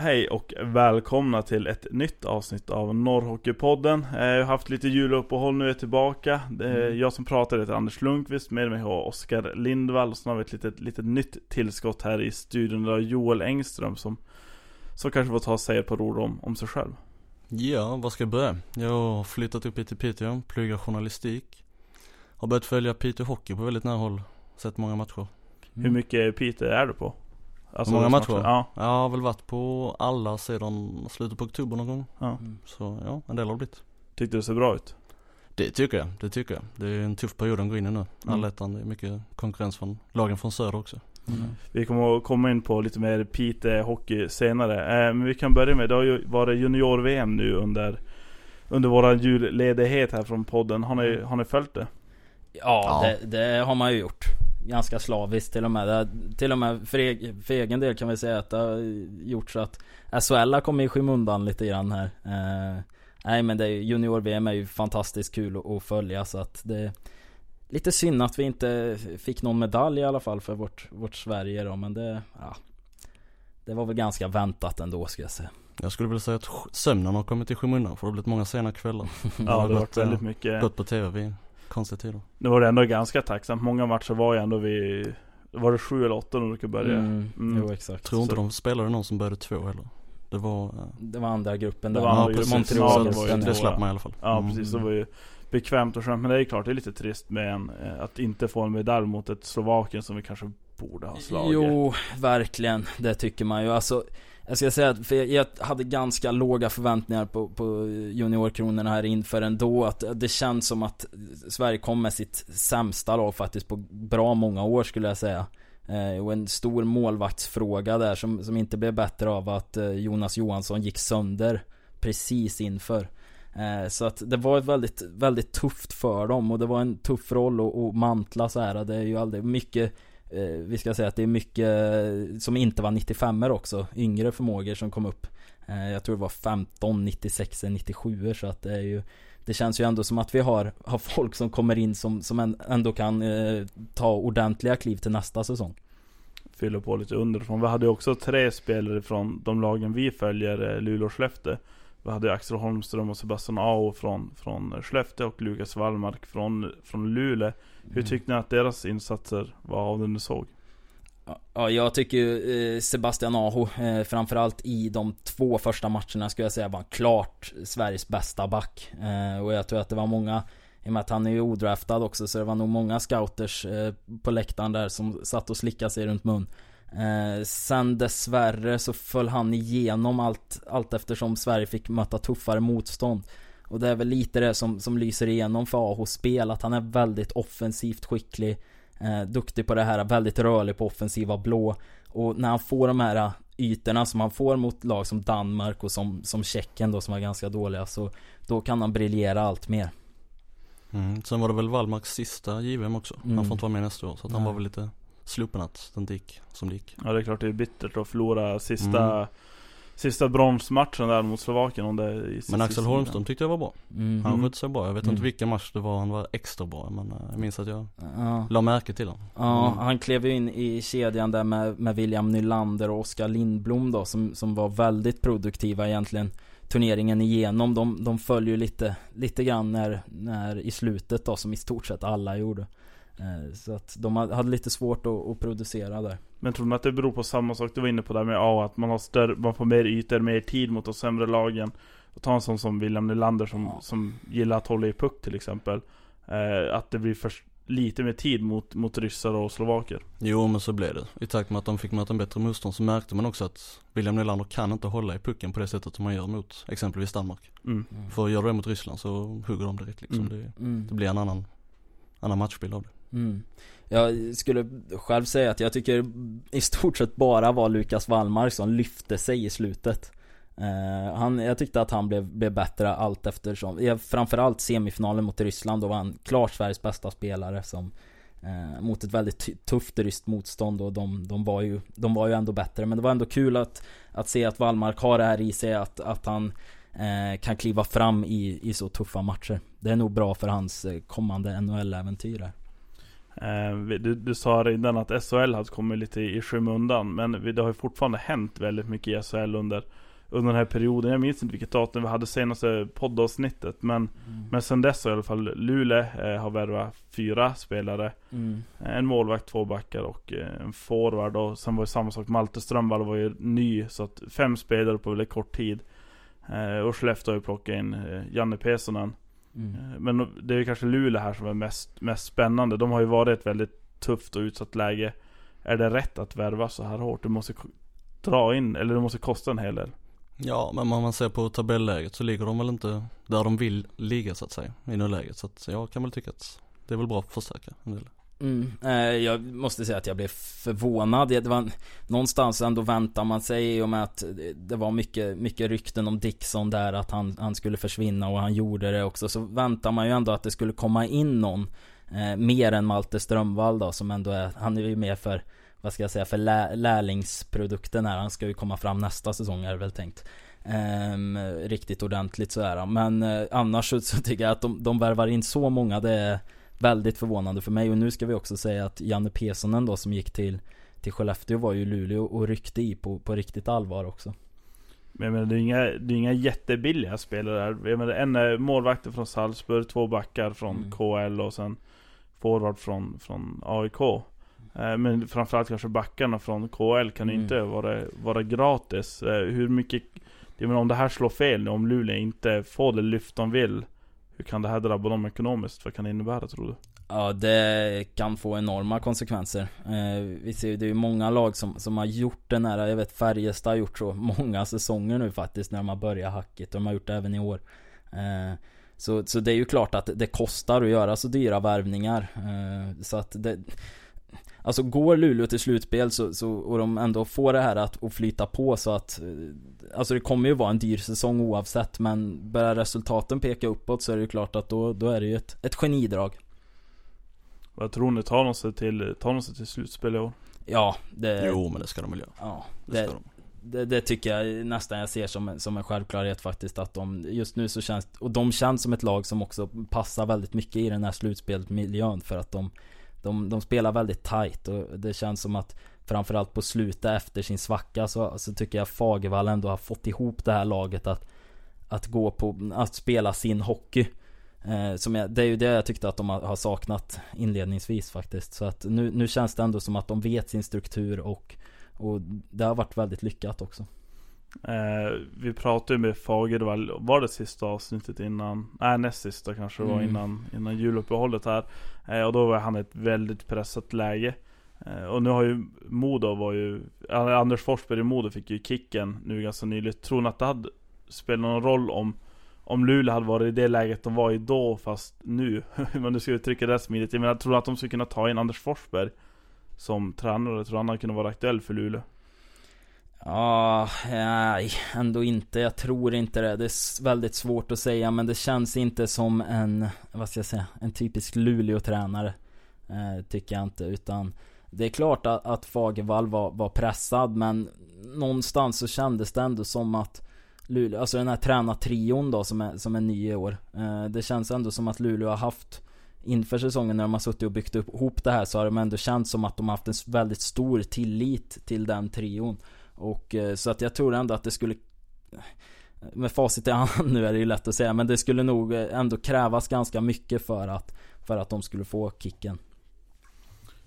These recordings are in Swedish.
Hej och välkomna till ett nytt avsnitt av Norrhockeypodden. Eh, Jag har haft lite juluppehåll, nu är tillbaka. Mm. jag som pratar heter Anders Lundqvist, med mig har Oskar Lindvall. Och så har vi ett litet, litet nytt tillskott här i studion, där Joel Engström som, som kanske får ta och säga ett par ord om, om sig själv. Ja, vad ska jag börja? Jag har flyttat upp hit till Piteå, pluggar journalistik. Har börjat följa Piteå Hockey på väldigt nära håll. Sett många matcher. Hur mycket Peter är du på? Alltså, många snart- matcher? Ja, Jag har väl varit på alla sedan slutet på oktober någon gång. ja. Så ja, en del har det blivit. Tyckte det ser bra ut? Det tycker jag, det tycker jag. Det är en tuff period att gå in i nu. Mm. Allettan, det är mycket konkurrens från lagen från söder också. Vi kommer att komma in på lite mer Pite hockey senare. Eh, men vi kan börja med, det har ju varit junior-VM nu under, under våran julledighet här från podden. Har ni, har ni följt det? Ja, Ja. Det, det har man ju gjort. Ganska slaviskt till och med. Det, till och med för, eg, för egen del kan vi säga att det har gjort så att SHL har kommit i skymundan lite grann här. Eh, nej men det junior-VM är ju fantastiskt kul att, att följa så att det Lite synd att vi inte fick någon medalj i alla fall för vårt, vårt Sverige då men det, ja Det var väl ganska väntat ändå ska jag säga. Jag skulle vilja säga att sömnen har kommit i skymundan för det har blivit många sena kvällar. Ja, det har varit väldigt mycket. Gått på tv konstiga tider. Nu var det ändå ganska tacksamt. Många matcher var ju ändå vid, var det sju eller åtta när du brukade börja? Mm, Mm. Jo exakt. Tror inte Så- de spelade någon som började två heller. Det var, eh, Det var andra gruppen Det var ja andra precis. gruppen. Så Ja, det var ju det slapp ja. man i alla fall. Ja Mm. precis, det var ju bekvämt och skönt. Men det är ju klart, det är lite trist med en, eh, att inte få en medalj mot ett Slovakien som vi kanske borde ha slagit. Jo, verkligen. Det tycker man ju. Alltså, jag ska säga att för jag, hade ganska låga förväntningar på, på juniorkronorna här inför ändå. Att det känns som att Sverige kom med sitt sämsta lag faktiskt på bra många år skulle jag säga. Eh, och en stor målvaktsfråga där som, som inte blev bättre av att eh, Jonas Johansson gick sönder precis inför. Eh, så att det var väldigt, väldigt tufft för dem och det var en tuff roll att, mantla så här. Det är ju aldrig mycket Eh, vi ska säga att det är mycket eh, som inte var 95 också, yngre förmågor som kom upp. Eh, jag tror det var 15, 96, 97 så att det är ju det känns ju ändå som att vi har, har folk som kommer in som, som ändå kan eh, ta ordentliga kliv till nästa säsong. fyller på lite underifrån. Vi hade ju också tre spelare från de lagen vi följer, Luleå och Skellefteå. Vi hade Axel Holmström och Sebastian Aho från, från Skellefteå och Lukas Wallmark från, från Luleå. Hur Mm. tyckte ni att deras insatser var av det ni såg? Ja, jag tycker eh, Sebastian Aho, eh, framförallt i de två första matcherna skulle jag säga var klart Sveriges bästa back. Eh, och jag tror att det var många, i och med att han är ju odraftad också, så det var nog många scouters på läktaren där som satt och slickade sig runt mun. Sen dessvärre så föll han igenom allt, allt eftersom Sverige fick möta tuffare motstånd. Och det är väl lite det som, som lyser igenom för Ahos spel, att han är väldigt offensivt skicklig. Eh, duktig på det här, väldigt rörlig på offensiva blå. Och när han får de här ytorna som han får mot lag som Danmark och som, som Tjeckien då som var ganska dåliga så Då kan han briljera allt mer. Mm. Sen var det väl Wallmarks sista JVM också. Mm. Han får inte vara med nästa år. Så att han Nej. var väl lite sluppen att det inte gick som det gick. Ja det är klart det är bittert att förlora sista Mm. Sista bronsmatchen där mot Slovakien om det i Men Axel Holmström tyckte jag var bra. Mm. Han Mm. skötte sig bra. Jag vet Mm. inte vilken match det var han var extra bra. Men eh, jag minns att jag Ja. la märke till honom. Ja, Mm. han klev ju in i kedjan där med, med William Nylander och Oskar Lindblom då som, som var väldigt produktiva egentligen Turneringen igenom, de, de följer ju lite, lite grann när, när i slutet då som i stort sett alla gjorde Så att de hade lite svårt att, att producera där Men tror ni att det beror på samma sak du var inne på där med A, att man har större, man får mer ytor, mer tid mot de sämre lagen och Ta en sån som William Nylander som, Ja. som gillar att hålla i puck till exempel eh, Att det blir för, lite mer tid mot, mot ryssar och slovaker Jo men så blev det. I takt med att de fick möta en bättre motstånd så märkte man också att William Nylander kan inte hålla i pucken på det sättet som man gör mot exempelvis Danmark. mm. För att göra det mot Ryssland så hugger de direkt liksom. Mm. Det, mm. det blir en annan, annan matchbild av det. Mm. Jag skulle själv säga att jag tycker i stort sett bara var Lukas Wallmark som lyfte sig i slutet Eh, han, jag tyckte att han blev, blev bättre allt eftersom. Framförallt semifinalen mot Ryssland, då var han klart Sveriges bästa spelare som eh, Mot ett väldigt tufft ryskt motstånd och de, de, var ju, de var ju ändå bättre. Men det var ändå kul att, att se att Wallmark har det här i sig, att, att han eh, kan kliva fram i, i så tuffa matcher. Det är nog bra för hans eh, kommande NHL-äventyr där du, du sa redan att SHL hade kommit lite i skymundan Men det har ju fortfarande hänt väldigt mycket i SHL under, under den här perioden. Jag minns inte vilket datum vi hade senaste poddavsnittet Men, Mm. men sen dess har i alla fall Luleå eh, har värvat fyra spelare. Mm. En målvakt, två backar och eh, en forward. Och sen var det samma sak Malte Strömvall var ju ny så att fem spelare på väldigt kort tid. Eh, Och Skellefteå har ju plockat in eh, Janne Pesonen Mm. Eh, Men det är ju kanske Luleå här som är mest, mest spännande. De har ju varit i ett väldigt tufft och utsatt läge. Är det rätt att värva så här hårt? Du måste dra in, eller det måste kosta en hel del. Ja, men om man ser på tabelläget så ligger de väl inte där de vill ligga så att säga i nuläget. Så att jag kan väl tycka att det är väl bra att förstärka en del. Mm. Eh, jag måste säga att jag blev förvånad. Det var en, någonstans ändå väntar man sig i och med att det- var mycket, mycket rykten om Dixon där att han, han skulle försvinna och han gjorde det också. Så väntar man ju ändå att det skulle komma in någon eh, mer än Malte Strömvall då som ändå är, han är ju mer för vad ska jag säga, för lä, lärlingsprodukten här. Han ska ju komma fram nästa säsong är det väl tänkt. Ehm, riktigt ordentligt så är han. Men eh, annars så, så tycker jag att de, de värvar in så många. Det är väldigt förvånande för mig. Och nu ska vi också säga att Janne Pesonen då som gick till, till Skellefteå var ju Luleå och ryckte i på, på riktigt allvar också. Men menar, det är inga, det är inga jättebilliga spelare här. Jag menar, en är målvakter från Salzburg, två backar från Mm. KL och sen forward från, från AIK. Eh, Men framförallt kanske backarna från KL kan Mm. inte vara, vara gratis. Eh, Hur mycket, jag menar om det här slår fel nu, om Luleå inte får det lyft de vill. Hur kan det här drabba dem ekonomiskt? Vad kan det innebära tror du? Ja, det kan få enorma konsekvenser. Eh, vi ser ju, det är ju många lag som, som har gjort den här, jag vet Färjestad har gjort så många säsonger nu faktiskt när de har börjat hackigt. De har gjort det även i år. Eh, så, så det är ju klart att det kostar att göra så dyra värvningar. Eh, så att det... Alltså går Luleå till slutspel så, så, och de ändå får det här att, att flyta på så att eh, Alltså det kommer ju vara en dyr säsong oavsett men börjar resultaten peka uppåt så är det ju klart att då, då är det ju ett, ett genidrag. Vad tror ni? Tar de sig till, tar de sig till slutspel i år? Ja, det... Jo, men det ska de väl göra. Ja, Det det, ska de. det, det tycker jag nästan jag ser som en, som en självklarhet faktiskt att de Just nu så känns Och de känns som ett lag som också passar väldigt mycket i den här slutspelsmiljön för att de de, de spelar väldigt tight och det känns som att Framförallt på slutet efter sin svacka så, så tycker jag Fagervall ändå har fått ihop det här laget att Att gå på, att spela sin hockey eh, som jag, Det är ju det jag tyckte att de har, saknat inledningsvis faktiskt Så att nu, nu känns det ändå som att de vet sin struktur och och det har varit väldigt lyckat också. Eh, vi pratade ju med Fagervall, var det sista avsnittet innan? Nej näst sista kanske det var Mm. innan, innan juluppehållet här eh, Och då var han i ett väldigt pressat läge eh, Och nu har ju Modo var ju Anders Forsberg i Modo fick ju kicken nu ganska nyligt Tror ni att det hade spelat någon roll om Om Luleå hade varit i det läget de var i då fast nu? Hur man nu ska uttrycka det smidigt Jag menar, tror ni att de skulle kunna ta in Anders Forsberg Som tränare? Tror han hade kunnat vara aktuell för Luleå? Ja, nej, ändå inte. Jag tror inte det. Det är väldigt svårt att säga men det känns inte som en, vad ska jag säga, en typisk Luleå-tränare. Eh, tycker jag inte. Utan det är klart att, att Fagervall var, var pressad men någonstans så kändes det ändå som att Luleå, alltså den här tränartrion då som är, som är ny i år. Eh, det känns ändå som att Luleå har haft Inför säsongen när de har suttit och byggt upp, ihop det här så har de ändå känt som att de har haft en väldigt stor tillit till den trion. Och eh, så att jag tror ändå att det skulle Med facit i hand nu är det ju lätt att säga men det skulle nog eh, ändå krävas ganska mycket för att För att de skulle få kicken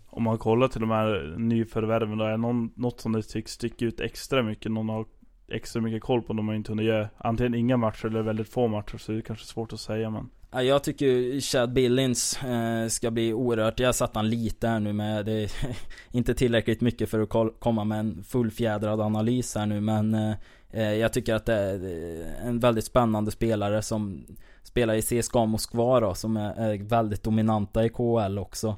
Om man kollar till de här nyförvärven då, är någon, något som det tycks sticka ut extra mycket? Någon har extra mycket koll på de har inte hunnit göra antingen inga matcher eller väldigt få matcher så det är kanske svårt att säga men jag tycker Chad Billings eh, ska bli oerhört, jag satt han lite här nu med det är inte tillräckligt mycket för att komma med en fullfjädrad analys här nu men eh, eh, jag tycker att det är en väldigt spännande spelare som spelar i CSKA Moskva då som är, väldigt dominanta i KHL också.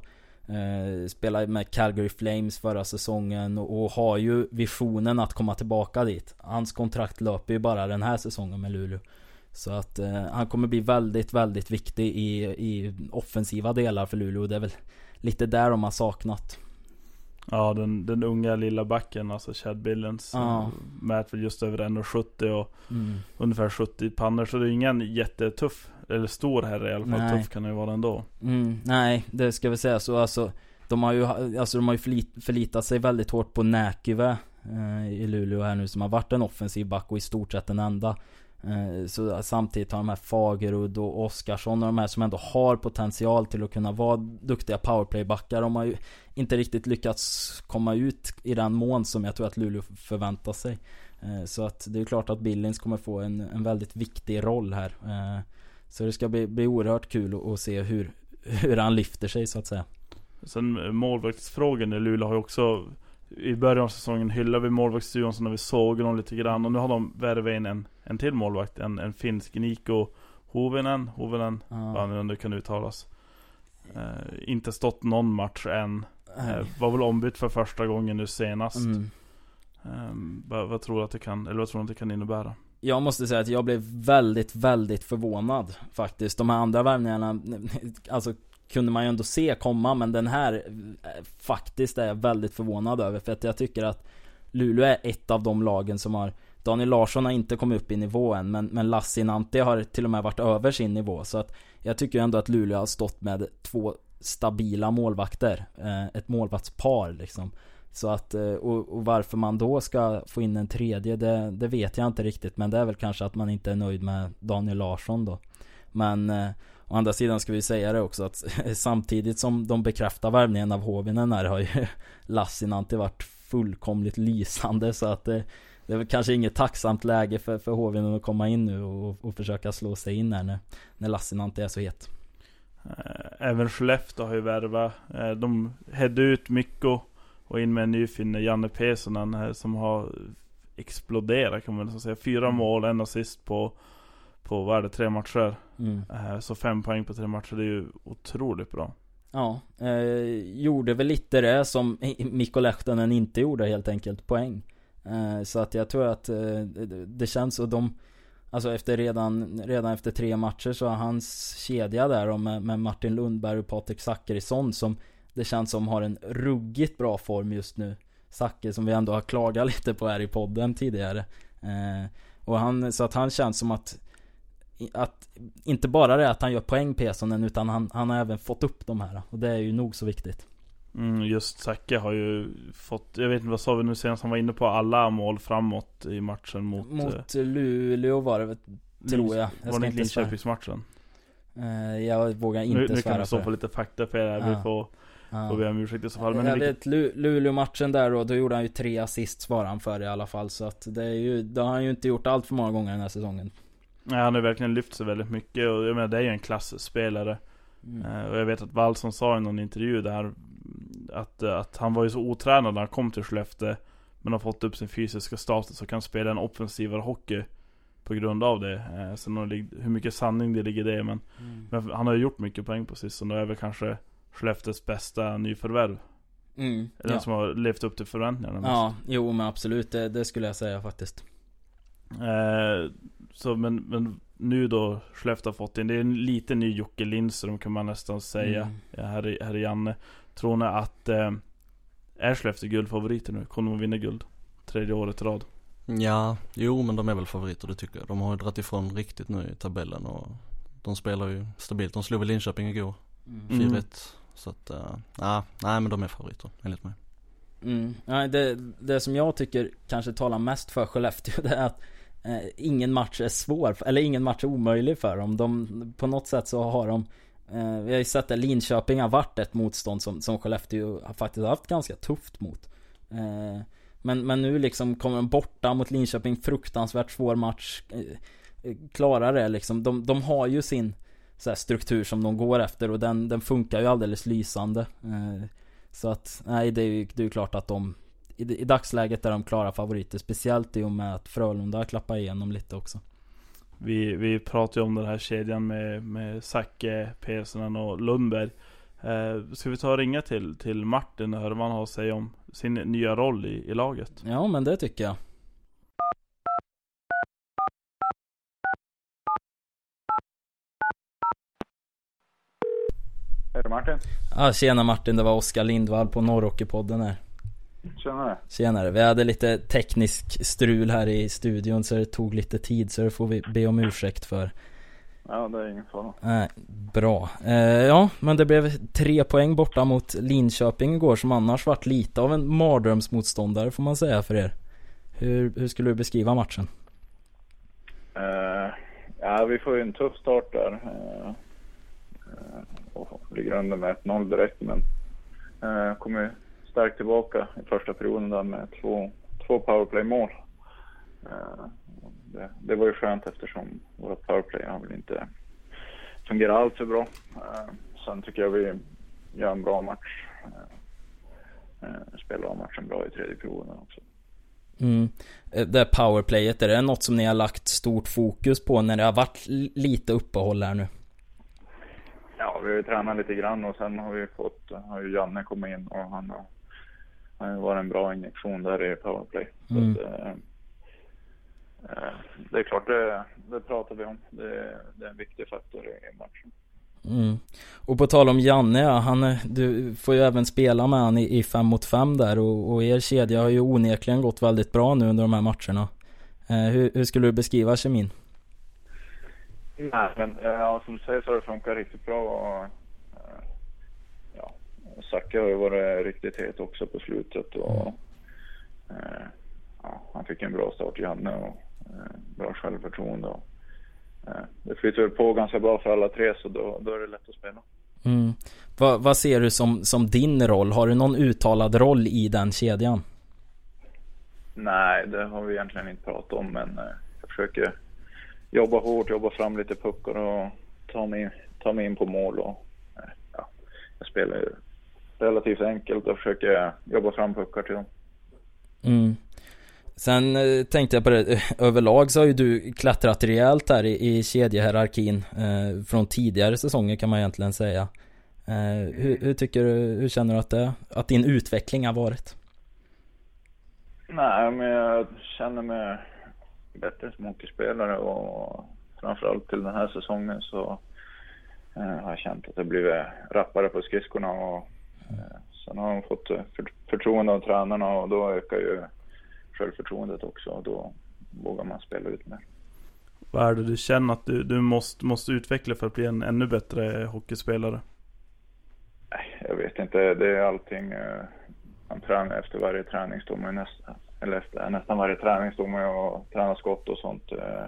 Spelade med Calgary Flames förra säsongen och har ju visionen att komma tillbaka dit. Hans kontrakt löper ju bara den här säsongen med Luleå. Så att eh, han kommer bli väldigt, väldigt viktig i, i offensiva delar för Luleå. Det är väl lite där de har saknat. Ja den, den unga lilla backen alltså Chad Billens Ja. Mäter väl just över 1,70 och Mm. ungefär 70 pannor Så det är ingen jättetuff eller stor herre i alla fall. Nej. Tuff kan han ju vara ändå. Mm, nej, det ska vi säga så alltså De har ju, alltså de har ju förlit, förlitat sig väldigt hårt på Näkyvä eh, I Luleå här nu som har varit en offensiv back och i stort sett den enda Eh, så samtidigt har de här Fagerud och Oskarsson och de här som ändå har potential till att kunna vara duktiga powerplaybackar De har ju inte riktigt lyckats komma ut i den mån som jag tror att Luleå förväntar sig eh, Så att det är klart att Billings kommer få en, en väldigt viktig roll här eh, Så det ska bli, bli oerhört kul att, se hur, hur han lyfter sig så att säga. Sen målvaktsfrågan i Luleå har ju också i början av säsongen hyllade vi målvaktsduon så när vi såg dem lite grann. Och nu har de värvat in en, en till målvakt. En, en finsk Niko Hovinen, Hovinen, vad han nu kan uttalas. Eh, Inte stått någon match än. Eh, Var väl ombytt för första gången nu senast. Mm. Ehm, vad, vad tror du att det kan, eller vad tror du att det kan innebära? Jag måste säga att jag blev väldigt, väldigt förvånad faktiskt. De här andra värvningarna, alltså kunde man ju ändå se komma men den här eh, faktiskt är jag väldigt förvånad över för att jag tycker att Luleå är ett av de lagen som har Daniel Larsson har inte kommit upp i nivå än men, men Lassinantti har till och med varit över sin nivå så att Jag tycker ändå att Luleå har stått med två stabila målvakter eh, Ett målvaktspar liksom. Så att, eh, och, och varför man då ska få in en tredje det, det vet jag inte riktigt men det är väl kanske att man inte är nöjd med Daniel Larsson då. Men eh, Å andra sidan ska vi säga det också att samtidigt som de bekräftar värvningen av Hovinen här har ju Lassinantti varit fullkomligt lysande så att det, det är väl kanske inget tacksamt läge för, för Hovinen att komma in nu och, och försöka slå sig in här när, när Lassinantti är så het. Eh, Även Skellefteå har ju värvat. Eh, De hedde ut Mikko och in med en ny finne, Janne Pesonen, eh, som har exploderat kan man säga. Fyra Mm. mål, en assist på, på vad är det, tre matcher. Mm. Eh, Så fem poäng på tre matcher, det är ju otroligt bra. Ja, eh, gjorde väl lite det som Mikko Lehtonen inte gjorde helt enkelt, poäng. Eh, så att jag tror att eh, det, det känns och de Alltså efter redan, redan efter tre matcher så har hans kedja där med, med Martin Lundberg och Patrik Zackrisson som Det känns som har en ruggigt bra form just nu Zacke som vi ändå har klagat lite på här i podden tidigare eh, Och han, så att han känns som att att inte bara det att han gör poäng Pesonen utan han, han har även fått upp de här och det är ju nog så viktigt. Mm, just Zacke har ju fått, jag vet inte vad sa vi nu senast, han var inne på alla mål framåt i matchen mot... eh, Mot Luleå var det tror jag. Jag Var det inte svära. Linköpingsmatchen? Eh, jag vågar inte Nu, nu kan svära vi stå på på lite fakta för det här, vi Ja. får, Ja. får be om ursäkt i så fall. Men jag vet Lu- Luleå-matchen där då, då gjorde han ju tre assist svarade han för i alla fall. Så att det är ju, det har han ju inte gjort allt för många gånger den här säsongen. Nej, han har verkligen lyft sig väldigt mycket och jag menar det är ju en klassspelare. Mm. Eh, Och jag vet att Wallson sa i någon intervju där att, att han var ju så otränad när han kom till Skellefteå Men har fått upp sin fysiska status och kan spela en offensivare hockey På grund av det. Eh, Sen hur mycket sanning det ligger i det men, Mm. men han har ju gjort mycket poäng på sistone och är väl kanske Skellefteås bästa nyförvärv. Mm. Den Ja. som har levt upp till förväntningarna mest. ja, jo men absolut. Det, det skulle jag säga faktiskt. Eh, så men, men nu då Skellefteå har fått in, det är en liten ny Jocke Lindström kan man nästan säga. Mm. Ja, här, är, här är Janne. Tror ni att eh, är Skellefteå guldfavoriter nu? Kommer de att vinna guld? Tredje året i rad. Ja, jo men de är väl favoriter det tycker jag. De har ju dragit ifrån riktigt nu i tabellen och de spelar ju stabilt. De slog väl Linköping igår, Mm. 4-1. Mm. Så att, uh, nej men de är favoriter enligt mig. Mm. Nej, det, det som jag tycker kanske talar mest för Skellefteå det är att eh, Eh, ingen match är svår, eller ingen match är omöjlig för dem. De, på något sätt så har de eh, Vi har ju sett att Linköping har varit ett motstånd som, som Skellefteå har faktiskt haft ganska tufft mot. Eh, men, men nu liksom kommer de borta mot Linköping, fruktansvärt svår match. Eh, eh, klarar det liksom. De, de har ju sin så här, struktur som de går efter och den, den funkar ju alldeles lysande. Eh, så att, nej det är ju det är ju klart att de i, I dagsläget är de klara favoriter Speciellt i och med att Frölunda har klappat igenom lite också Vi, vi pratar ju om den här kedjan med, med Zacke, Pesonen och Lundberg. Eh, ska vi ta och ringa till, till Martin och höra vad han har att säga om sin nya roll i, i laget? Ja men det tycker jag Är det Martin? ah, Tjena Martin, det var Oskar Lindvall på Norrhockeypodden här Tjenare. Tjenare, vi hade lite teknisk strul här i studion så det tog lite tid så det får vi be om ursäkt för Ja, det är ingen fara. Nej, bra. Eh, ja, men det blev tre poäng borta mot Linköping igår som annars varit lite av en mardrömsmotståndare får man säga för er. Hur, hur skulle du beskriva matchen? Eh, ja, vi får ju en tuff start där. Eh, och ligger under med 1-0 direkt, men eh, kommer starkt tillbaka i första perioden där med två, två powerplay-mål. Eh, det, det, var ju skönt eftersom våra powerplay har väl inte fungerat allt för bra. Eh, sen tycker jag vi gör en bra match. Eh, spelar av matchen bra i tredje perioden också. Mm. Det powerplayet, är det något som ni har lagt stort fokus på när det har varit lite uppehåll här nu? Ja, vi har ju tränat lite grann och sen har vi fått, har ju Janne kommit in och han har, han varit en bra injektion där i powerplay. Mm. Så eh, eh, det är klart, det, det pratar vi om. Det, det är en viktig faktor i matchen. Mm. Och på tal om Janne, ja, han, du får ju även spela med han i, i fem mot fem där och, och er kedja har ju onekligen gått väldigt bra nu under de här matcherna. Eh, hur, hur, skulle du beskriva kemin? Nej, men ja, som du säger så har det funkat riktigt bra och Zacke har ju varit riktigt het också på slutet och eh, ja, han fick en bra start, Janne, och eh, bra självförtroende. Och, Eh, det flyter på ganska bra för alla tre så då, då är det lätt att spela. Mm. Va, vad ser du som, som din roll? Har du någon uttalad roll i den kedjan? Nej, det har vi egentligen inte pratat om men eh, jag försöker jobba hårt, jobba fram lite puckar och ta mig, ta mig in på mål och eh, ja, jag spelar ju relativt enkelt och försöker jobba fram puckar till dem. Mm. Sen eh, tänkte jag på det, överlag så har ju du klättrat rejält här i, i kedjehierarkin eh, Från tidigare säsonger kan man egentligen säga eh, hur, hur, tycker du, hur känner du att det, att din utveckling har varit? Nej, men jag känner mig bättre som hockeyspelare och framförallt till den här säsongen så eh, har jag känt att jag blivit rappare på skridskorna och eh, sen har jag fått för, förtroende av tränarna och då ökar ju självförtroendet också och då vågar man spela ut mer. Vad är det du känner att du, du måste, måste utveckla för att bli en ännu bättre hockeyspelare? Jag vet inte. Det är allting. Eh, man tränar efter varje träningsstomme nästan. Eller efter nästan varje träningsstomme och tränar skott och sånt. Eh,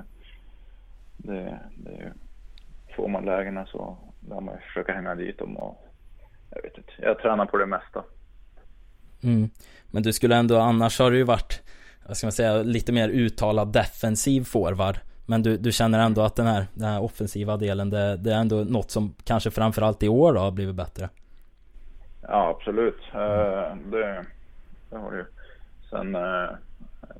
det, det, får man lägena så lär man försöka hänga dit dem och jag vet inte. Jag tränar på det mesta. Mm. Men du skulle ändå, annars har du ju varit vad ska man säga, lite mer uttalad defensiv forward. Men du, du känner ändå att den här, den här offensiva delen, det, det är ändå något som kanske framförallt i år då har blivit bättre? Ja, absolut. Uh, det, det har det ju. Sen uh,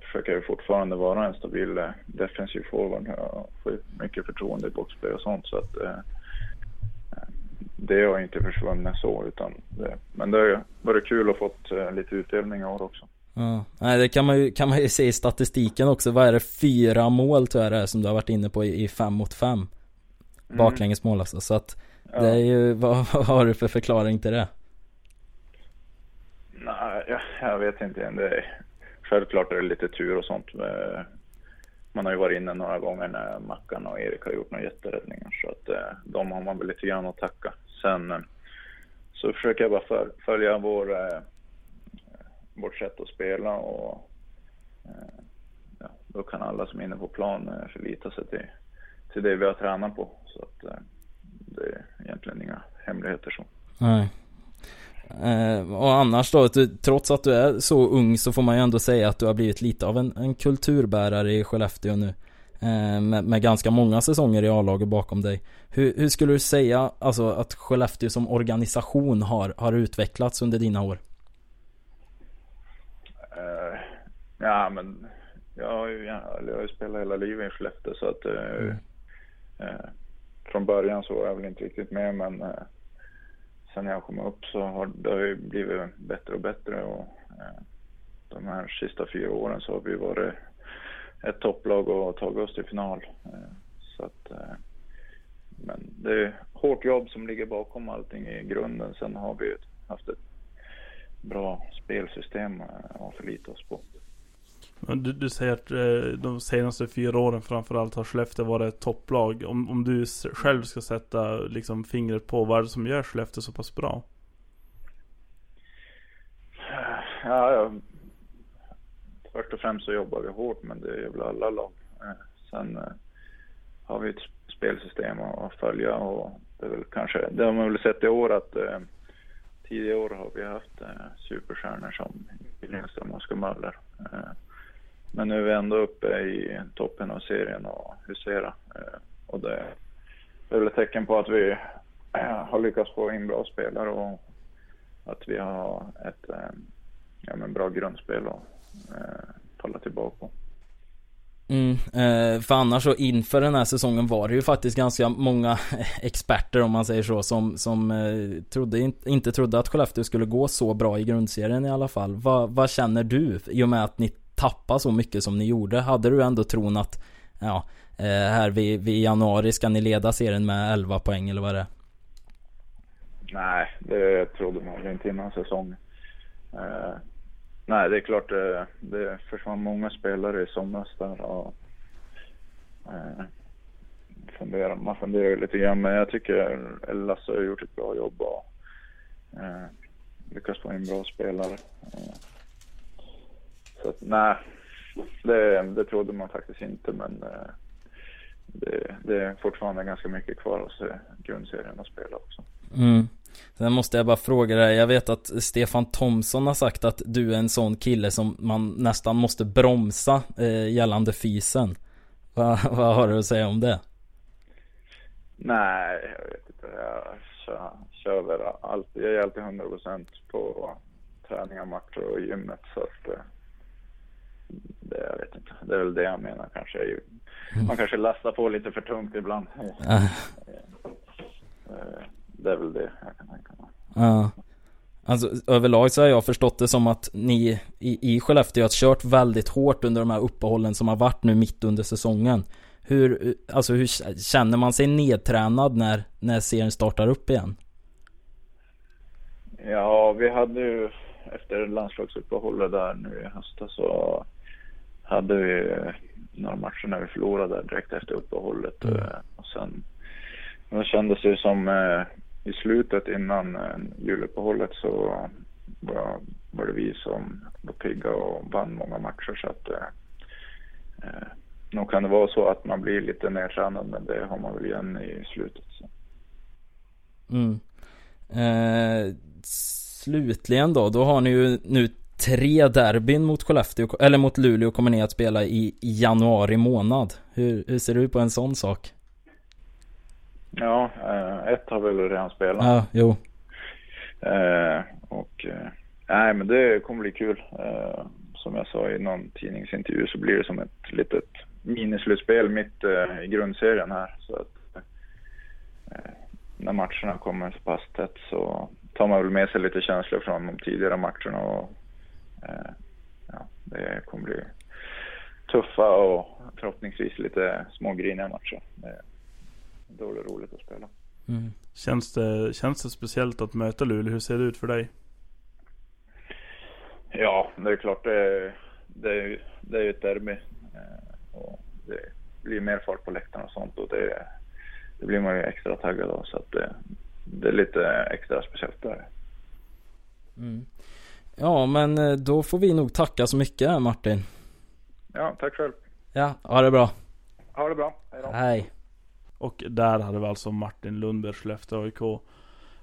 försöker jag fortfarande vara en stabil uh, defensiv forward. Jag får mycket förtroende i boxplay och sånt. Så att, det har inte försvunnit så. Utan det, men det har varit kul att fått lite utdelning i år också. Ja, nej det kan man ju, kan man ju se i statistiken också. Vad är det? Fyra mål tror jag det är som du har varit inne på i, i fem mot fem. Mm. Baklängesmål alltså. Så att det är ju, vad, vad, har du för förklaring till det? Nej, jag, jag vet inte än. Det är, självklart är det lite tur och sånt. Man har ju varit inne några gånger när Mackan och Erik har gjort några jätteräddningar. Så att eh, de har man väl lite grann att tacka. Sen eh, så försöker jag bara följa vår eh, vårt sätt att spela och eh, ja, då kan alla som är inne på plan eh, förlita sig till, till det vi har tränat på. Så att eh, det är egentligen inga hemligheter så. Nej. Eh, och annars då, du, trots att du är så ung så får man ju ändå säga att du har blivit lite av en, en kulturbärare i Skellefteå nu. Eh, med, med, ganska många säsonger i A-laget bakom dig. Hur, hur, skulle du säga alltså, att Skellefteå som organisation har, har utvecklats under dina år? Ja, men jag har ju, jag har ju spelat hela livet i Skellefteå så att eh, mm. eh, från början så var jag väl inte riktigt med men eh, sen jag kom upp så har det har ju blivit bättre och bättre och de här sista fyra åren så har vi varit ett topplag och tagit oss till final. Eh, så att, eh, men det är hårt jobb som ligger bakom allting i grunden. Sen har vi haft ett bra spelsystem att förlita oss på. Du, du säger att eh, de senaste fyra åren framförallt har Skellefteå varit ett topplag. Om, om du själv ska sätta liksom fingret på vad det som gör Skellefteå så pass bra? Ja, ja, först och främst så jobbar vi hårt men det gör väl alla lag. Eh, sen eh, har vi ett spelsystem att följa och det är väl kanske, det har man väl sett i år att eh, tidigare år har vi haft superstjärnor som Lindström och Oskar Möller. Men nu är vi ändå uppe i toppen av serien och husera. Och det är väl ett tecken på att vi har lyckats få in bra spelare och att vi har ett ja, men bra grundspel och eh, falla tillbaka på. Mm, eh, för annars så inför den här säsongen var det ju faktiskt ganska många experter om man säger så som, som eh, trodde, inte trodde att Skellefteå skulle gå så bra i grundserien i alla fall. Va, vad känner du i och med att ni tappade så mycket som ni gjorde? Hade du ändå tron att ja, eh, här vid, vid januari ska ni leda serien med 11 poäng eller vad det är? Nej, det trodde man inte innan säsongen. Nej, det är klart det, det försvann många spelare i somras där och eh, funderar, man funderar lite grann men jag tycker Lasse har gjort ett bra jobb och eh, lyckats få in bra spelare. Eh, så att, nej, det, det trodde man faktiskt inte men eh, det, det, är fortfarande ganska mycket kvar hos grundserien att spela också. Mm. Sen måste jag bara fråga dig, jag vet att Stefan Thomsson har sagt att du är en sån kille som man nästan måste bromsa eh, gällande fysen. Va, vad har du att säga om det? Nej, jag vet inte. Jag kör, kör väl alltid, jag är alltid 100% på träningar, matcher och gymmet så att eh, det, jag vet inte. Det är väl det jag menar kanske. Man kanske lastar på lite för tungt ibland. Det är väl det jag kan tänka mig. Ja. Alltså överlag så har jag förstått det som att ni i, i Skellefteå har kört väldigt hårt under de här uppehållen som har varit nu mitt under säsongen. Hur, alltså hur känner man sig nedtränad när, när serien startar upp igen? Ja, vi hade ju efter landslagsuppehållet där nu i höstas så hade vi några matcher när vi förlorade direkt efter uppehållet. Mm. Och sen det kändes ju som eh, i slutet innan eh, juluppehållet så var, var det vi som var pigga och vann många matcher så att eh, eh, nog kan det vara så att man blir lite nedtränad men det har man väl igen i slutet. Så. Mm. Eh, slutligen då, då har ni ju nu tre derbyn mot Skellefteå, eller mot Luleå kommer ni att spela i, i januari månad. Hur, hur ser du på en sån sak? Ja, eh, ett har väl redan spelat. Ja, jo. Eh, och eh, nej, men det kommer bli kul. Som jag sa i någon tidningsintervju så blir det som ett litet minislutspel mitt i grundserien här. Så att när matcherna kommer så pass tätt så tar man väl med sig lite känslor från de tidigare matcherna och ja, det kommer bli tuffa och förhoppningsvis lite smågriniga matcher då är det roligt att spela. Mm. Känns, det, känns det speciellt att möta Luleå? Hur ser det ut för dig? Ja, det är klart det är, det är, det är ett derby. Eh, och det blir mer fart på läktarna och sånt och det, det blir man ju extra taggad av. Så att det, det är lite extra speciellt där. Mm. Ja, men eh, då får vi nog tacka så mycket Martin. Ja, tack själv. Ja, ha det bra. Ha det bra. Hej då. Hej. Och där hade vi alltså Martin Lundberg, Skellefteå AIK.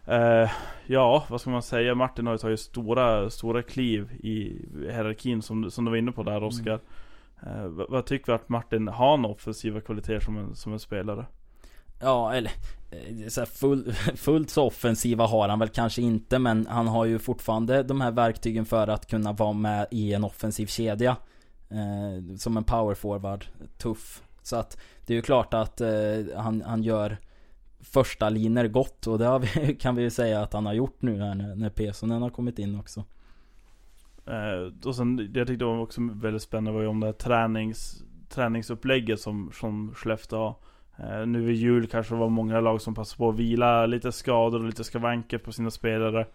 Eh, ja, vad ska man säga? Martin har ju tagit stora, stora kliv i hierarkin som, som du var inne på där Oskar. Mm. Eh, vad, vad, tycker vi att Martin har en offensiva kvaliteter som en, som en spelare? Ja, eller eh, så full, fullt så offensiva har han väl kanske inte men han har ju fortfarande de här verktygen för att kunna vara med i en offensiv kedja. Eh, som en power forward, tuff. Så att det är ju klart att eh, han, han gör första liner gott och det vi, kan vi ju säga att han har gjort nu här när, när Pesonen har kommit in också. Eh, och sen, det jag tyckte var också väldigt spännande var ju om det här tränings, träningsupplägget som, som Skellefteå har. Eh, nu vid jul kanske det var många lag som passade på att vila lite skador och lite skavanker på sina spelare.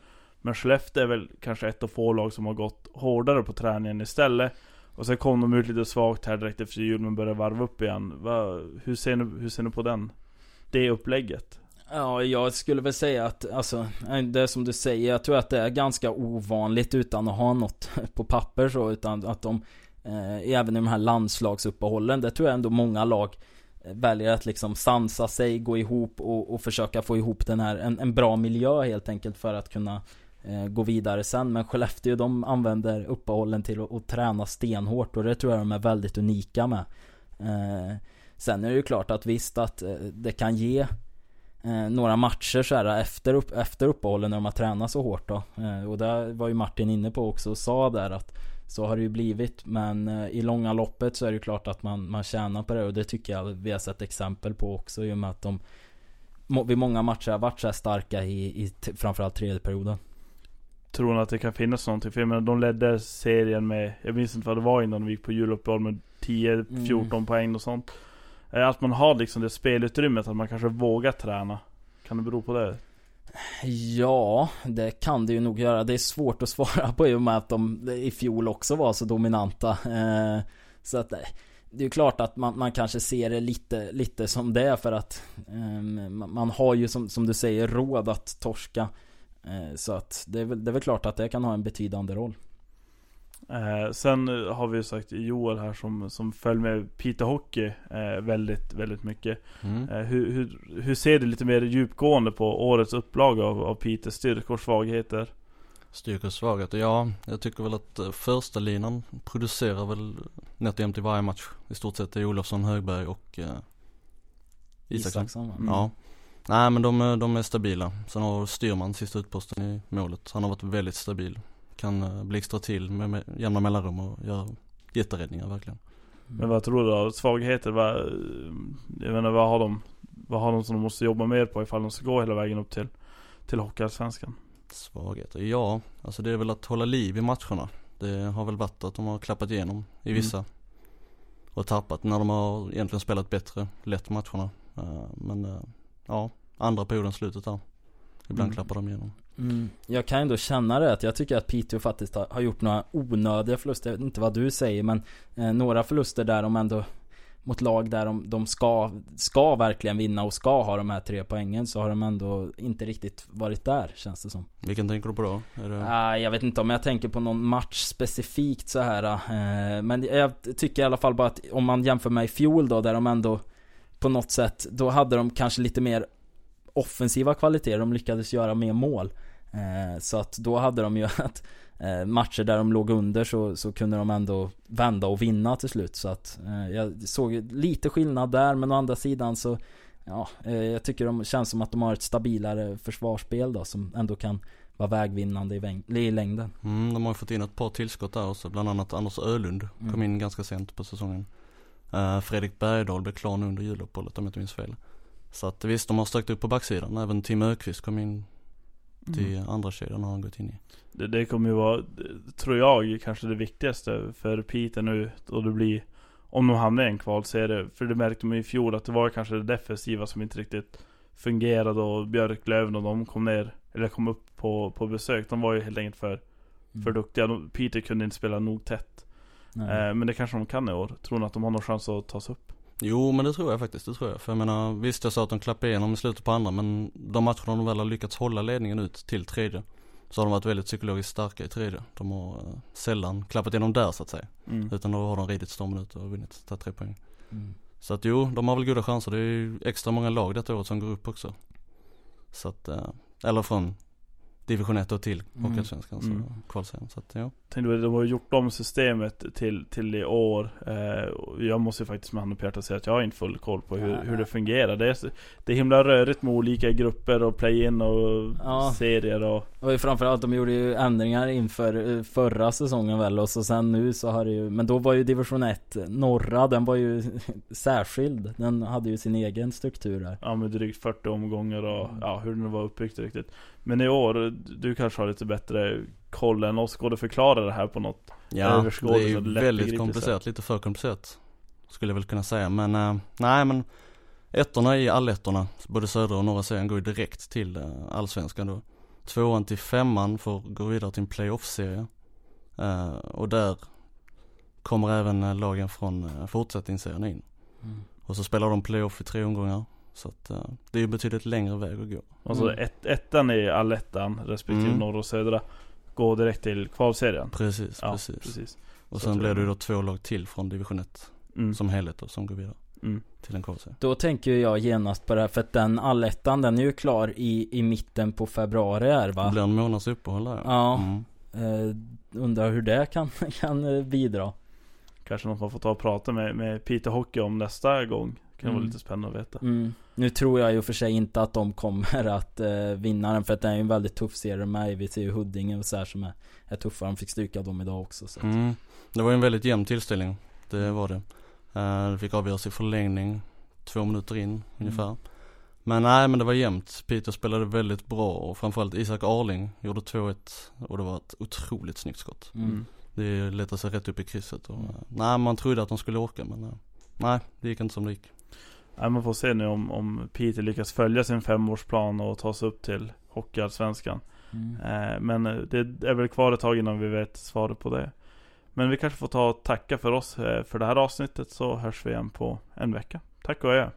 Men Skellefteå är väl kanske ett av få lag som har gått hårdare på träningen istället. Och sen kom de ut lite svagt här direkt efter jul men började varva upp igen. Va, hur, ser ni, hur ser ni på den? Det upplägget? Ja, jag skulle väl säga att, alltså, det som du säger, jag tror att det är ganska ovanligt utan att ha något på papper så, utan att de, eh, även i de här landslagsuppehållen, det tror jag ändå många lag eh, väljer att liksom sansa sig, gå ihop och, och försöka få ihop den här, en, en bra miljö helt enkelt för att kunna Eh, gå vidare sen. Men Skellefteå de använder uppehållen till att, att träna stenhårt och det tror jag de är väldigt unika med. Eh, sen är det ju klart att visst att eh, det kan ge eh, några matcher så här efter, upp, efter uppehållen när de har tränat så hårt då. Eh, och det var ju Martin inne på också och sa där att så har det ju blivit men eh, i långa loppet så är det ju klart att man, man tjänar på det och det tycker jag vi har sett exempel på också i och med att de vid många matcher har varit så här starka i, i framförallt tredje perioden. Tror ni att det kan finnas någonting? För jag menar, de ledde serien med, jag minns inte vad det var innan de gick på juluppehåll med 10-14 mm. poäng och sånt. Att man har liksom det spelutrymmet, att man kanske vågar träna. Kan det bero på det? Ja, det kan det ju nog göra. Det är svårt att svara på i och med att de i fjol också var så dominanta. Eh, så att det är ju klart att man, man kanske ser det lite, lite som det är för att um, man har ju som, som du säger råd att torska. Uh, så att det är, väl, det är väl klart att det kan ha en betydande roll. Eh, sen har vi ju sagt Joel här som, som följer med Peter Hockey eh, väldigt, väldigt mycket. Mm. Eh, hur, hur, hur ser du lite mer djupgående på årets upplaga av, av Peters styrkor och svagheter? Styrkor och svagheter, ja jag tycker väl att eh, första linan producerar väl nätt jämnt i varje match. I stort sett är Olofsson, Högberg och eh, Isaksson. Isaksson mm. Ja. Nej men de, de är stabila. Sen har Styrman sista utposten i målet. Han har varit väldigt stabil kan eh, blixtra till med, med jämna mellanrum och göra jätteräddningar verkligen. Men vad tror du då? Svagheter? Vad, jag menar, vad har de? Vad har de som de måste jobba mer på ifall de ska gå hela vägen upp till, till Hockeyallsvenskan? Svagheter? Ja, alltså det är väl att hålla liv i matcherna. Det har väl varit att de har klappat igenom i vissa. Mm. Och tappat när de har egentligen spelat bättre, lätt matcherna. Eh, men eh, ja, andra perioden slutet där. Ibland mm. klappar de igenom. Mm. Jag kan ändå känna det att jag tycker att Piteå faktiskt har, har, gjort några onödiga förluster. Jag vet inte vad du säger men eh, några förluster där de ändå mot lag där de, de ska, ska verkligen vinna och ska ha de här tre poängen så har de ändå inte riktigt varit där känns det som. Vilken tänker du på då? Är det... uh, jag vet inte om jag tänker på någon match specifikt så här. Uh, men jag tycker i alla fall bara att om man jämför med i fjol då där de ändå på något sätt, då hade de kanske lite mer offensiva kvaliteter. De lyckades göra mer mål. Eh, så att då hade de ju att eh, matcher där de låg under så, så kunde de ändå vända och vinna till slut. Så att eh, jag såg lite skillnad där men å andra sidan så Ja, jag tycker de känns som att de har ett stabilare försvarsspel då som ändå kan vara vägvinnande i, i längden. Mm, de har ju fått in ett par tillskott där också, bland annat Anders Ölund mm. kom in ganska sent på säsongen. Fredrik Bergdahl blev klar nu under juluppehållet om jag inte minns fel. Så att visst, de har stärkt upp på backsidan. Även Tim Ökvist kom in till mm. andra kedjan har han gått in i. Det, det kommer ju vara, tror jag, kanske det viktigaste för Peter nu. Och det blir, om de hamnar i en kvalserie. För det märkte man i fjol att det var kanske det defensiva som inte riktigt fungerade. Och Björklöven och de kom ner, eller kom upp på, på besök. De var ju helt enkelt för, mm. för duktiga. Peter kunde inte spela nog tätt. Eh, men det kanske de kan i år. Tror ni att de har någon chans att ta sig upp? Jo men det tror jag faktiskt, det tror jag. För jag menar visst jag sa att de klappade igenom i slutet på andra men de matcherna de väl har lyckats hålla ledningen ut till tredje så har de varit väldigt psykologiskt starka i tredje. De har uh, sällan klappat igenom där så att säga. Mm. Utan då har de ridit stormen ut och vunnit, tagit tre poäng. Mm. Så att jo, de har väl goda chanser. Det är ju extra många lag detta året som går upp också. Så att, uh, eller från division 1 och till mm. Hockeyallsvenskan, mm. så kvalserien. Så att, ja. Tänkte, de har gjort om systemet till, till i år. Eh, jag måste ju faktiskt med handen på hjärtat säga att jag har inte full koll på hur, hur det fungerar. Det är, det är himla rörigt med olika grupper och play-in och ja. serier och... Och framförallt, de gjorde ju ändringar inför eh, förra säsongen väl och så sen nu så har det ju, men då var ju division 1 norra, den var ju särskild. Den hade ju sin egen struktur där. Ja med drygt 40 omgångar och ja, hur den var uppbyggt riktigt. Men i år, du kanske har lite bättre koll än oss. Går det förklara det här på något Ja, det är ju väldigt komplicerat, lite för komplicerat. Skulle jag väl kunna säga, men uh, nej men Ettorna i allettorna, både södra och norra serien går ju direkt till uh, allsvenskan då. Tvåan till femman får gå vidare till en playoff-serie. Uh, och där kommer även lagen från fortsättningsserien in. Mm. Och så spelar de playoff i tre omgångar. Så att eh, det är ju betydligt längre väg att gå. Alltså Mm. ett, ettan i allettan respektive Mm. norr och södra går direkt till kvalserien. Precis, Ja, precis. precis. Och Så sen blir det- det då två lag till från division 1 Mm. som helhet då, som går vidare Mm. till en kvalserie. Då tänker jag genast på det här, för att den allettan den är ju klar i, i mitten på februari här Det va? blir en månads uppehåll där Ja. Mm. Eh, undrar hur det kan, kan eh, bidra. Kanske någon man får ta och prata med, med Peter Hockey om nästa gång. Kan vara Mm. lite spännande att veta. Mm. Nu tror jag ju för sig inte att de kommer att eh, vinna den, för att det är ju en väldigt tuff serie med. Vi ser ju Huddinge och så här som är, är tuffa. De fick stryka dem idag också. Så. Mm. Det var ju en väldigt jämn tillställning, det var det. Uh, det fick avgöras i förlängning, två minuter in ungefär. Men nej men det var jämnt. Peter spelade väldigt bra och framförallt Isak Arling gjorde 2-1 och det var ett otroligt snyggt skott. Mm. Det letade sig rätt upp i krysset och Mm. eh, nej man trodde att de skulle åka men eh, nej det gick inte som det gick. Man får se nu om, om Peter lyckas följa sin femårsplan och ta sig upp till Hockeyallsvenskan. Mm. Eh, men eh, det är väl kvar ett tag innan vi vet svaret på det. Men vi kanske får ta och tacka för oss eh, för det här avsnittet så hörs vi igen på en vecka. Tack och adjö.